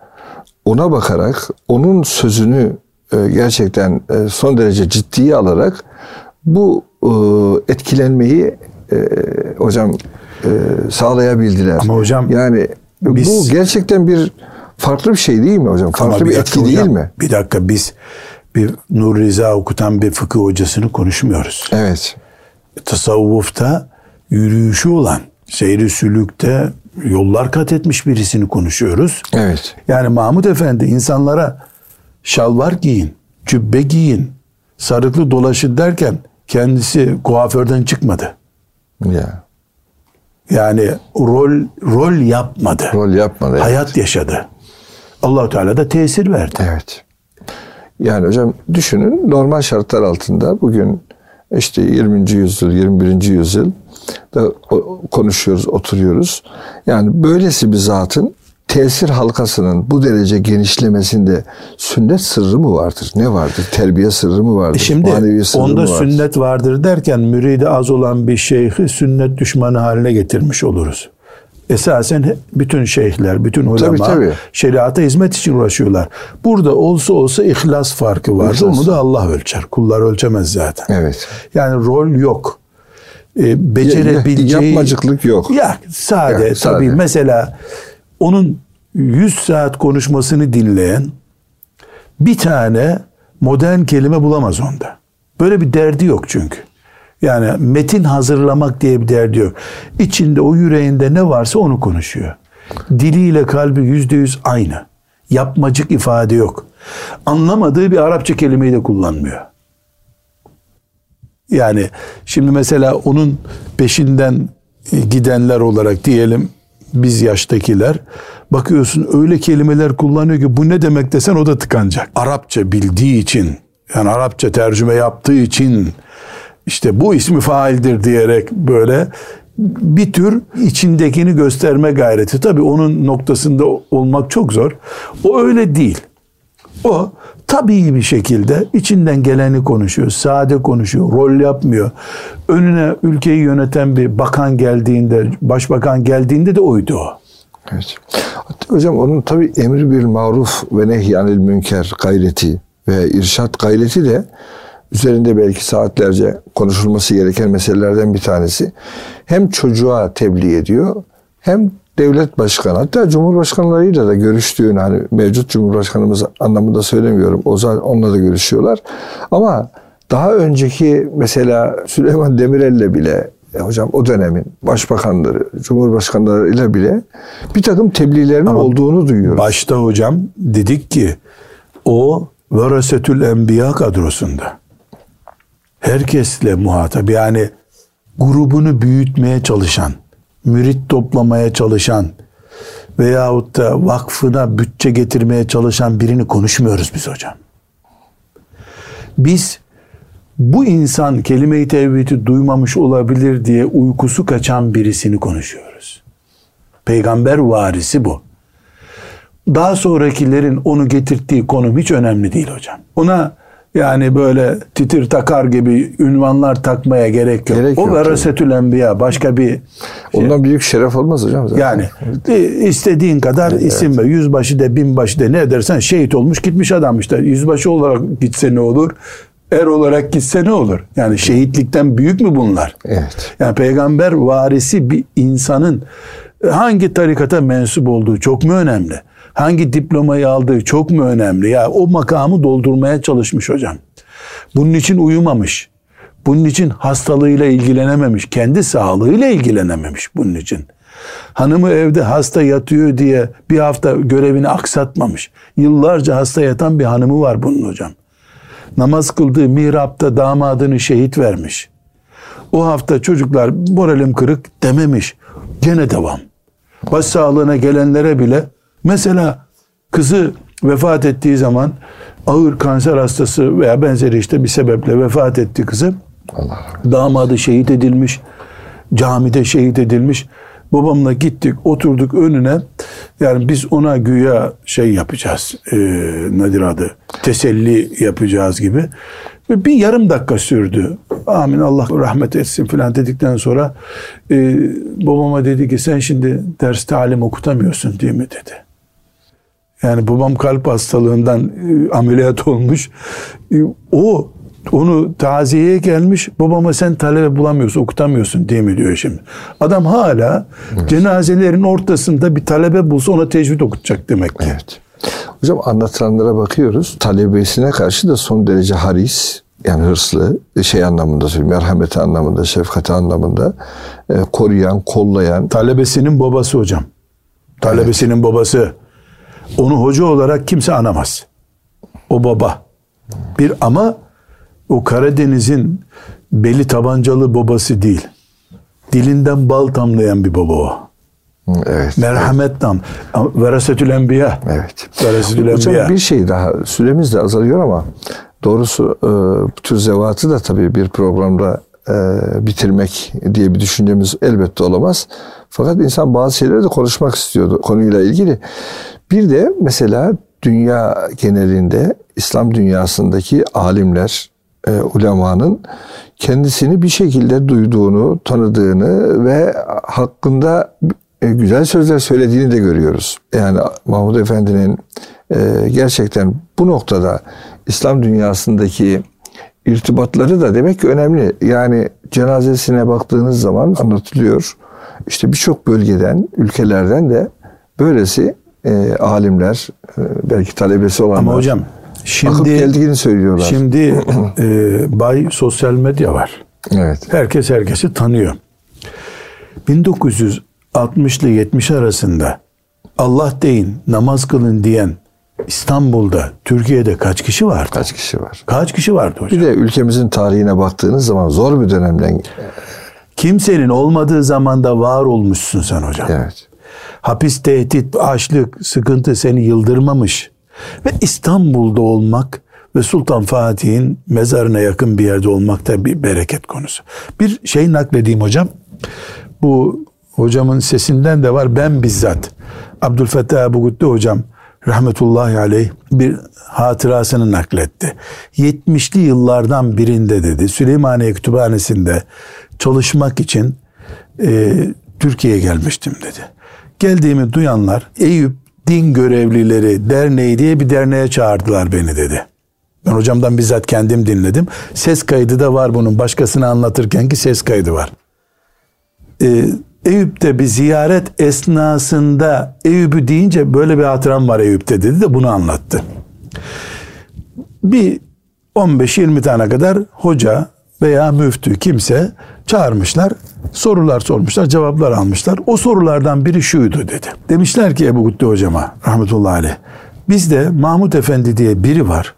S1: ona bakarak onun sözünü e, gerçekten son derece ciddiye alarak bu etkilenmeyi hocam sağlayabildiler.
S2: Ama hocam
S1: yani biz, bu gerçekten bir farklı bir şey değil mi hocam? Farklı bir, bir etki hocam, değil mi?
S2: Bir dakika biz bir Nur Rıza okutan bir fıkıh hocasını konuşmuyoruz.
S1: Evet.
S2: Tasavvufta yürüyüşü olan, seyri sülükte yollar kat etmiş birisini konuşuyoruz.
S1: Evet.
S2: Yani Mahmut Efendi insanlara şalvar giyin, cübbe giyin, sarıklı dolaşın derken kendisi kuaförden çıkmadı.
S1: Ya.
S2: Yani rol rol yapmadı.
S1: Rol yapmadı.
S2: Hayat evet. yaşadı allah Teala da tesir verdi.
S1: Evet. Yani hocam düşünün normal şartlar altında bugün işte 20. yüzyıl, 21. yüzyıl da konuşuyoruz, oturuyoruz. Yani böylesi bir zatın tesir halkasının bu derece genişlemesinde sünnet sırrı mı vardır? Ne vardır? Terbiye sırrı mı vardır? E
S2: şimdi onda vardır? sünnet vardır derken müridi az olan bir şeyhi sünnet düşmanı haline getirmiş oluruz esasen bütün şeyhler, bütün ulema tabii, tabii. şeriata hizmet için uğraşıyorlar. Burada olsa olsa ihlas farkı var. Onu da Allah ölçer. Kullar ölçemez zaten.
S1: Evet.
S2: Yani rol yok. Ee, becerebileceği...
S1: Yapmacıklık yok.
S2: Ya sade, ya, sade. tabii. Mesela onun 100 saat konuşmasını dinleyen bir tane modern kelime bulamaz onda. Böyle bir derdi yok çünkü. Yani metin hazırlamak diye bir derdi yok. İçinde o yüreğinde ne varsa onu konuşuyor. Diliyle kalbi yüzde yüz aynı. Yapmacık ifade yok. Anlamadığı bir Arapça kelimeyi de kullanmıyor. Yani şimdi mesela onun peşinden gidenler olarak diyelim biz yaştakiler bakıyorsun öyle kelimeler kullanıyor ki bu ne demek desen o da tıkanacak. Arapça bildiği için yani Arapça tercüme yaptığı için işte bu ismi faildir diyerek böyle bir tür içindekini gösterme gayreti. Tabii onun noktasında olmak çok zor. O öyle değil. O tabii bir şekilde içinden geleni konuşuyor, sade konuşuyor, rol yapmıyor. Önüne ülkeyi yöneten bir bakan geldiğinde, başbakan geldiğinde de oydu o.
S1: Evet. Hocam onun tabi emri bir maruf ve nehyanil münker gayreti ve irşat gayreti de üzerinde belki saatlerce konuşulması gereken meselelerden bir tanesi. Hem çocuğa tebliğ ediyor hem devlet başkanı hatta cumhurbaşkanlarıyla da görüştüğünü hani mevcut cumhurbaşkanımız anlamında söylemiyorum. O zaman onunla da görüşüyorlar. Ama daha önceki mesela Süleyman Demirel'le bile e hocam o dönemin başbakanları, cumhurbaşkanları ile bile bir takım tebliğlerinin Ama olduğunu duyuyoruz.
S2: Başta hocam dedik ki o Verasetül Enbiya kadrosunda herkesle muhatap yani grubunu büyütmeye çalışan, mürit toplamaya çalışan veyahut da vakfına bütçe getirmeye çalışan birini konuşmuyoruz biz hocam. Biz bu insan kelime-i tevhidi duymamış olabilir diye uykusu kaçan birisini konuşuyoruz. Peygamber varisi bu. Daha sonrakilerin onu getirdiği konum hiç önemli değil hocam. Ona yani böyle titir takar gibi ünvanlar takmaya gerek yok. Gerek o verasetül enbiya başka bir şey.
S1: Ondan büyük şeref olmaz hocam
S2: zaten. Yani istediğin kadar evet. isim ve yüzbaşı de binbaşı de ne edersen şehit olmuş gitmiş adam işte. Yüzbaşı olarak gitse ne olur? Er olarak gitse ne olur? Yani şehitlikten büyük mü bunlar?
S1: Evet.
S2: Yani peygamber varisi bir insanın hangi tarikata mensup olduğu çok mu önemli? Hangi diplomayı aldığı çok mu önemli? Ya o makamı doldurmaya çalışmış hocam. Bunun için uyumamış. Bunun için hastalığıyla ilgilenememiş. Kendi sağlığıyla ilgilenememiş bunun için. Hanımı evde hasta yatıyor diye bir hafta görevini aksatmamış. Yıllarca hasta yatan bir hanımı var bunun hocam. Namaz kıldığı mihrapta damadını şehit vermiş. O hafta çocuklar moralim kırık dememiş. Gene devam. Baş sağlığına gelenlere bile Mesela kızı vefat ettiği zaman ağır kanser hastası veya benzeri işte bir sebeple vefat etti kızı. Allah Damadı şehit edilmiş. Camide şehit edilmiş. Babamla gittik oturduk önüne. Yani biz ona güya şey yapacağız. E, nedir adı? Teselli yapacağız gibi. Ve bir yarım dakika sürdü. Amin Allah rahmet etsin filan dedikten sonra e, babama dedi ki sen şimdi ders talim okutamıyorsun değil mi dedi. Yani babam kalp hastalığından e, ameliyat olmuş. E, o onu taziyeye gelmiş. Babama sen talebe bulamıyorsun, okutamıyorsun değil mi diyor şimdi. Adam hala evet. cenazelerin ortasında bir talebe bulsa ona tecvid okutacak demek ki.
S1: Evet. Hocam anlatılanlara bakıyoruz. Talebesine karşı da son derece haris, yani hırslı, şey anlamında söyleyeyim, merhameti anlamında, şefkati anlamında e, koruyan, kollayan.
S2: Talebesinin babası hocam. Talebesinin evet. babası. Onu hoca olarak kimse anamaz. O baba. Bir ama o Karadeniz'in beli tabancalı babası değil. Dilinden bal damlayan bir baba o. Evet. Merhamet evet. dam. Verasetül enbiya.
S1: Evet. Verasetül Hocam enbiya. bir şey daha. Süremiz de azalıyor ama doğrusu e, bu tür zevatı da tabii bir programda e, bitirmek diye bir düşüncemiz elbette olamaz. Fakat insan bazı şeyleri de konuşmak istiyordu konuyla ilgili. Bir de mesela dünya genelinde İslam dünyasındaki alimler, e, ulemanın kendisini bir şekilde duyduğunu, tanıdığını ve hakkında e, güzel sözler söylediğini de görüyoruz. Yani Mahmud Efendi'nin e, gerçekten bu noktada İslam dünyasındaki irtibatları da demek ki önemli. Yani cenazesine baktığınız zaman anlatılıyor. İşte birçok bölgeden, ülkelerden de böylesi e, alimler, e, belki talebesi olanlar. Ama
S2: hocam şimdi geldiğini söylüyorlar. Şimdi *clears throat* e, bay sosyal medya var.
S1: Evet.
S2: Herkes herkesi tanıyor. 1960 ile 70 arasında Allah deyin, namaz kılın diyen İstanbul'da, Türkiye'de kaç kişi var?
S1: Kaç kişi var?
S2: Kaç kişi vardı hocam?
S1: Bir de ülkemizin tarihine baktığınız zaman zor bir dönemden
S2: Kimsenin olmadığı zamanda var olmuşsun sen hocam.
S1: Evet.
S2: Hapis, tehdit, açlık, sıkıntı seni yıldırmamış. Ve İstanbul'da olmak ve Sultan Fatih'in mezarına yakın bir yerde olmak da bir bereket konusu. Bir şey nakledeyim hocam. Bu hocamın sesinden de var. Ben bizzat Abdülfettah Ebu Gütte hocam rahmetullahi aleyh bir hatırasını nakletti. 70'li yıllardan birinde dedi Süleymaniye Kütüphanesi'nde çalışmak için e, Türkiye'ye gelmiştim dedi. Geldiğimi duyanlar Eyüp Din Görevlileri Derneği diye bir derneğe çağırdılar beni dedi. Ben hocamdan bizzat kendim dinledim. Ses kaydı da var bunun. Başkasına anlatırken ki ses kaydı var. Ee, Eyüp'te bir ziyaret esnasında Eyüp'ü deyince böyle bir hatıram var Eyüp'te dedi de bunu anlattı. Bir 15-20 tane kadar hoca veya müftü kimse çağırmışlar. Sorular sormuşlar, cevaplar almışlar. O sorulardan biri şuydu dedi. Demişler ki Ebu Gütte hocama rahmetullahi aleyh. Bizde Mahmut Efendi diye biri var.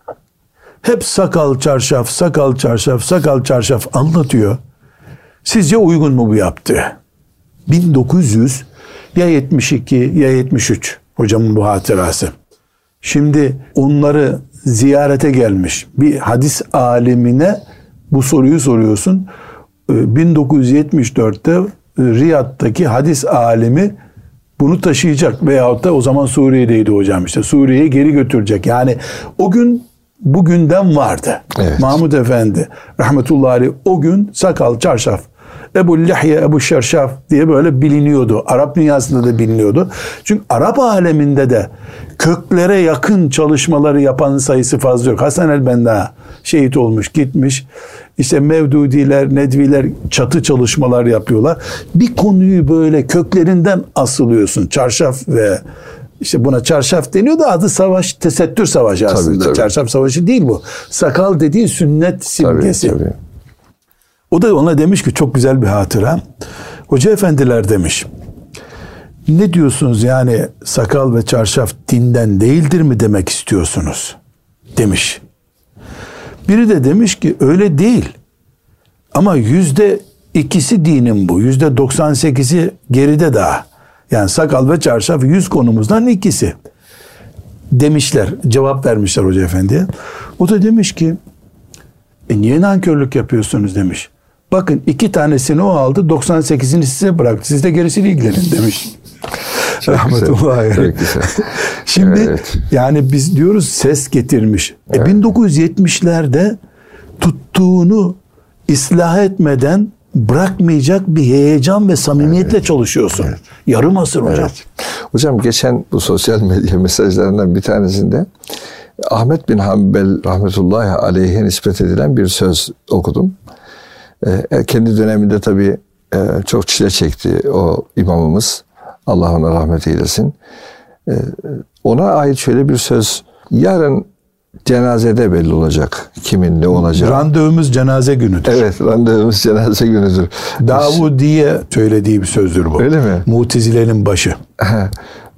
S2: Hep sakal çarşaf, sakal çarşaf, sakal çarşaf anlatıyor. Sizce uygun mu bu yaptığı? 1900 ya 72 ya 73 hocamın bu hatırası. Şimdi onları ziyarete gelmiş bir hadis alimine bu soruyu soruyorsun. 1974'te ee, e, Riyad'daki hadis alimi bunu taşıyacak veyahut da o zaman Suriye'deydi hocam işte Suriye'ye geri götürecek. Yani o gün bugünden vardı. Evet. Mahmud Efendi rahmetullahi aleyh o gün sakal çarşaf Ebu Lihye, Ebu Şerşaf diye böyle biliniyordu. Arap dünyasında da biliniyordu. Çünkü Arap aleminde de köklere yakın çalışmaları yapan sayısı fazla yok. Hasan el-Benda şehit olmuş, gitmiş. İşte Mevdudiler, Nedviler çatı çalışmalar yapıyorlar. Bir konuyu böyle köklerinden asılıyorsun. Çarşaf ve işte buna çarşaf deniyor da adı savaş, tesettür savaşı aslında. Tabii, tabii. Çarşaf savaşı değil bu. Sakal dediğin sünnet simgesi. Tabii, tabii. O da ona demiş ki çok güzel bir hatıra. Hoca efendiler demiş. Ne diyorsunuz yani sakal ve çarşaf dinden değildir mi demek istiyorsunuz? Demiş. Biri de demiş ki öyle değil. Ama yüzde ikisi dinin bu. Yüzde 98'i geride daha. Yani sakal ve çarşaf yüz konumuzdan ikisi. Demişler, cevap vermişler hoca efendiye. O da demiş ki, e niye nankörlük yapıyorsunuz demiş. Bakın iki tanesini o aldı 98'ini size bıraktı. Siz de gerisiyle ilgilenin demiş. Rahmetullahi *laughs* Şimdi evet. yani biz diyoruz ses getirmiş. E, evet. E 1970'lerde tuttuğunu ıslah etmeden bırakmayacak bir heyecan ve samimiyetle evet. çalışıyorsun. Evet. Yarım asır hocam. Evet.
S1: Hocam geçen bu sosyal medya *laughs* mesajlarından bir tanesinde Ahmet bin Hanbel rahmetullahi aleyhe nispet edilen bir söz okudum. E, kendi döneminde tabii e, çok çile çekti o imamımız. Allah ona rahmet eylesin. E, ona ait şöyle bir söz. Yarın cenazede belli olacak kimin ne olacak.
S2: Randevumuz cenaze günüdür.
S1: Evet randevumuz cenaze günüdür.
S2: diye söylediği bir sözdür bu. Öyle mi? Mutezile'nin başı.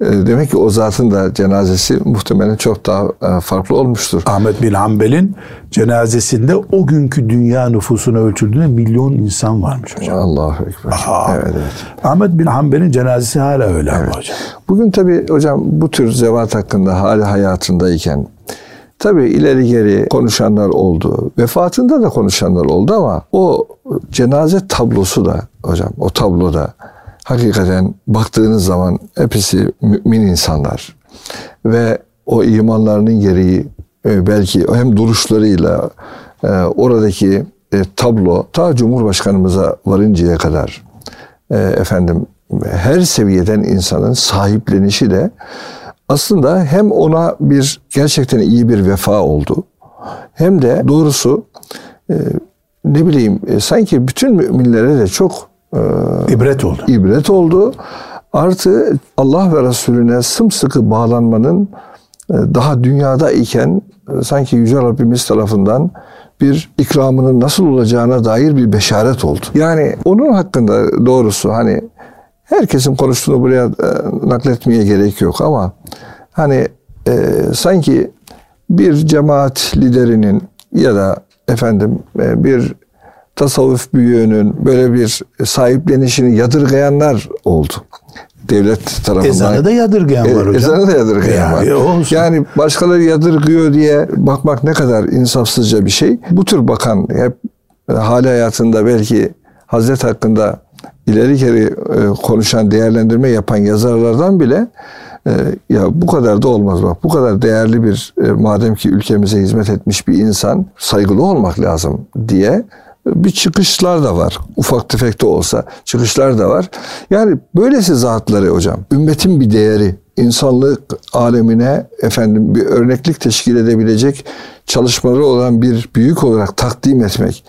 S1: E, demek ki o zatın da cenazesi muhtemelen çok daha e, farklı olmuştur.
S2: Ahmet bin Hanbel'in cenazesinde o günkü dünya nüfusuna ölçüldüğünde milyon insan varmış hocam.
S1: Allahu Ekber. Aha.
S2: Evet, evet. Ahmet bin Hanbel'in cenazesi hala öyle evet. hocam.
S1: Bugün tabi hocam bu tür zevat hakkında hali hayatındayken Tabii ileri geri konuşanlar oldu. Vefatında da konuşanlar oldu ama o cenaze tablosu da hocam o tabloda hakikaten baktığınız zaman hepsi mümin insanlar. Ve o imanlarının gereği e, belki hem duruşlarıyla e, oradaki e, tablo ta Cumhurbaşkanımıza varıncaya kadar efendim her seviyeden insanın sahiplenişi de aslında hem ona bir gerçekten iyi bir vefa oldu hem de doğrusu ne bileyim sanki bütün müminlere de çok
S2: e, ibret oldu.
S1: İbret oldu. Artı Allah ve Resulüne sımsıkı bağlanmanın e, daha dünyada iken e, sanki Yüce Rabbimiz tarafından bir ikramının nasıl olacağına dair bir beşaret oldu. Yani onun hakkında doğrusu hani herkesin konuştuğunu buraya e, nakletmeye gerek yok ama hani e, sanki bir cemaat liderinin ya da efendim e, bir tasavvuf büyüğünün böyle bir sahiplenişini yadırgayanlar oldu. Devlet tarafından.
S2: Ezanı da yadırgayan var hocam.
S1: Ezanı da yadırgayan yani, var. Olsun. Yani başkaları yadırgıyor diye bakmak ne kadar insafsızca bir şey. Bu tür bakan hep hali hayatında belki Hazret hakkında ileri geri e, konuşan, değerlendirme yapan yazarlardan bile e, ya bu kadar da olmaz bak. Bu kadar değerli bir e, madem ki ülkemize hizmet etmiş bir insan saygılı olmak lazım diye bir çıkışlar da var. Ufak tefek de olsa çıkışlar da var. Yani böylesi zatları hocam ümmetin bir değeri insanlık alemine efendim bir örneklik teşkil edebilecek çalışmaları olan bir büyük olarak takdim etmek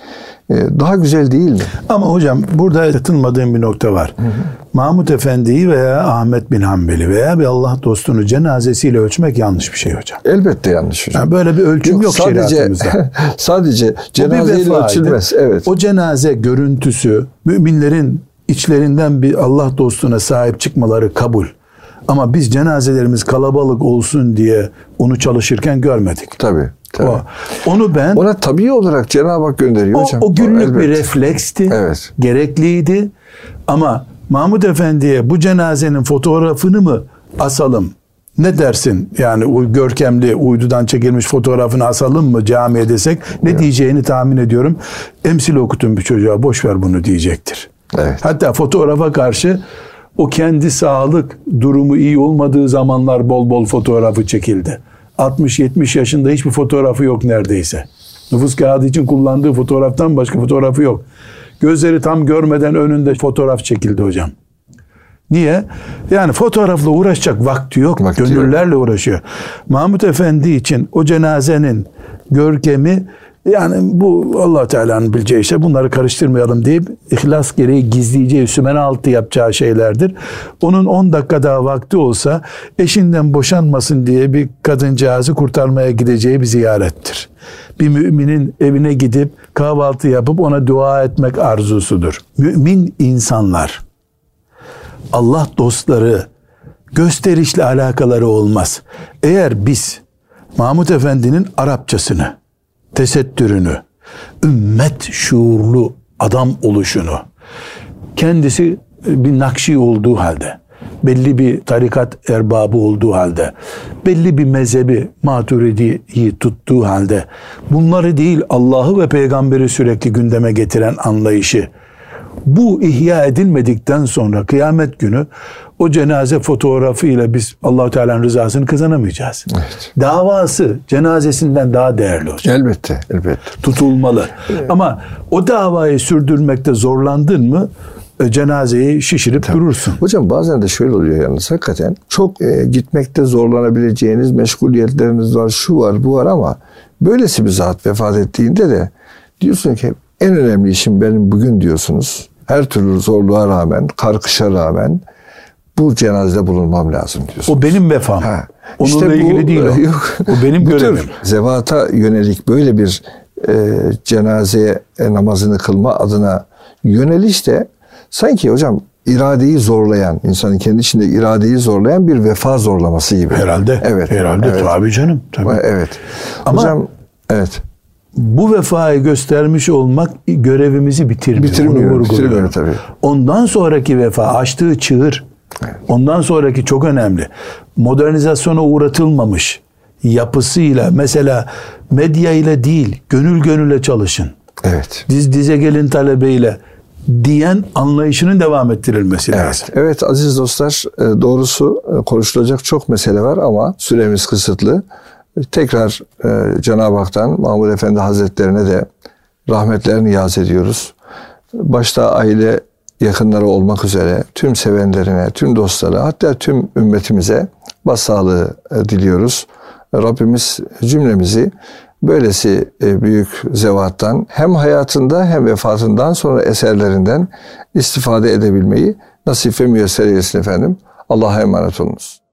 S1: e, daha güzel değil mi?
S2: Ama hocam burada yatınmadığım bir nokta var. Hı hı. Mahmut Efendi'yi veya Ahmet bin Hanbeli veya bir Allah dostunu cenazesiyle ölçmek yanlış bir şey hocam.
S1: Elbette yanlış hocam.
S2: Yani böyle bir ölçüm yok, yok sadece, *laughs*
S1: sadece cenazeyle ölçülmez. Evet.
S2: O cenaze görüntüsü müminlerin içlerinden bir Allah dostuna sahip çıkmaları kabul. Ama biz cenazelerimiz kalabalık olsun diye onu çalışırken görmedik.
S1: Tabii. Tabii. O.
S2: Onu ben
S1: ona tabii olarak Cenab-ı Hak gönderiyor
S2: o,
S1: hocam.
S2: O günlük o, bir refleksti.
S1: Evet.
S2: Gerekliydi. Ama Mahmud Efendi'ye bu cenazenin fotoğrafını mı asalım? Ne dersin? Yani o görkemli uydudan çekilmiş fotoğrafını asalım mı camiye desek ne evet. diyeceğini tahmin ediyorum. Emsil okutun bir çocuğa boş ver bunu diyecektir.
S1: Evet.
S2: Hatta fotoğrafa karşı o kendi sağlık durumu iyi olmadığı zamanlar bol bol fotoğrafı çekildi. 60-70 yaşında hiçbir fotoğrafı yok neredeyse. Nüfus kağıdı için kullandığı fotoğraftan başka fotoğrafı yok. Gözleri tam görmeden önünde fotoğraf çekildi hocam. Niye? Yani fotoğrafla uğraşacak vakti yok. Vakti Gönüllerle yok. uğraşıyor. Mahmut Efendi için o cenazenin görkemi yani bu allah Teala'nın bileceği işte bunları karıştırmayalım deyip ihlas gereği gizleyeceği, sümen altı yapacağı şeylerdir. Onun 10 dakika daha vakti olsa eşinden boşanmasın diye bir kadıncağızı kurtarmaya gideceği bir ziyarettir. Bir müminin evine gidip kahvaltı yapıp ona dua etmek arzusudur. Mümin insanlar, Allah dostları, gösterişli alakaları olmaz. Eğer biz Mahmut Efendi'nin Arapçasını, tesettürünü, ümmet şuurlu adam oluşunu, kendisi bir nakşi olduğu halde, belli bir tarikat erbabı olduğu halde, belli bir mezhebi maturidiyi tuttuğu halde, bunları değil Allah'ı ve peygamberi sürekli gündeme getiren anlayışı, bu ihya edilmedikten sonra kıyamet günü o cenaze fotoğrafıyla biz Allahu Teala'nın rızasını kazanamayacağız.
S1: Evet.
S2: Davası cenazesinden daha değerli olacak.
S1: Elbette, elbette.
S2: Tutulmalı. Evet. Ama o davayı sürdürmekte zorlandın mı e, cenazeyi şişirip Tabii. durursun.
S1: Hocam bazen de şöyle oluyor yalnız hakikaten çok e, gitmekte zorlanabileceğiniz meşguliyetleriniz var, şu var, bu var ama böylesi bir zat vefat ettiğinde de diyorsun ki en önemli işim benim bugün diyorsunuz. Her türlü zorluğa rağmen, karkışa rağmen bu cenazede bulunmam lazım diyorsunuz.
S2: O benim vefam. Ha. Onunla işte ilgili bu, değil o. Yok. O benim görevim.
S1: Zevata yönelik böyle bir e, cenazeye e, namazını kılma adına yöneliş de sanki hocam iradeyi zorlayan, insanın kendi içinde iradeyi zorlayan bir vefa zorlaması gibi.
S2: Herhalde. Evet. Herhalde evet. tabii canım. Tabii.
S1: Evet. Ama hocam evet
S2: bu vefayı göstermiş olmak görevimizi bitirmiyor.
S1: Bitirmiyor, bitirmiyor tabii.
S2: Ondan sonraki vefa açtığı çığır. Evet. Ondan sonraki çok önemli. Modernizasyona uğratılmamış yapısıyla mesela medya ile değil gönül gönüle çalışın.
S1: Evet.
S2: Diz dize gelin talebeyle diyen anlayışının devam ettirilmesi
S1: evet.
S2: lazım.
S1: Evet aziz dostlar e, doğrusu e, konuşulacak çok mesele var ama süremiz kısıtlı. Tekrar e, Cenab-ı Hak'tan Mahmud Efendi Hazretlerine de rahmetlerini yaz ediyoruz. Başta aile yakınları olmak üzere tüm sevenlerine, tüm dostlara hatta tüm ümmetimize başsağlığı e, diliyoruz. Rabbimiz cümlemizi böylesi e, büyük zevattan hem hayatında hem vefatından sonra eserlerinden istifade edebilmeyi nasip ve müyesser eylesin efendim. Allah'a emanet olunuz.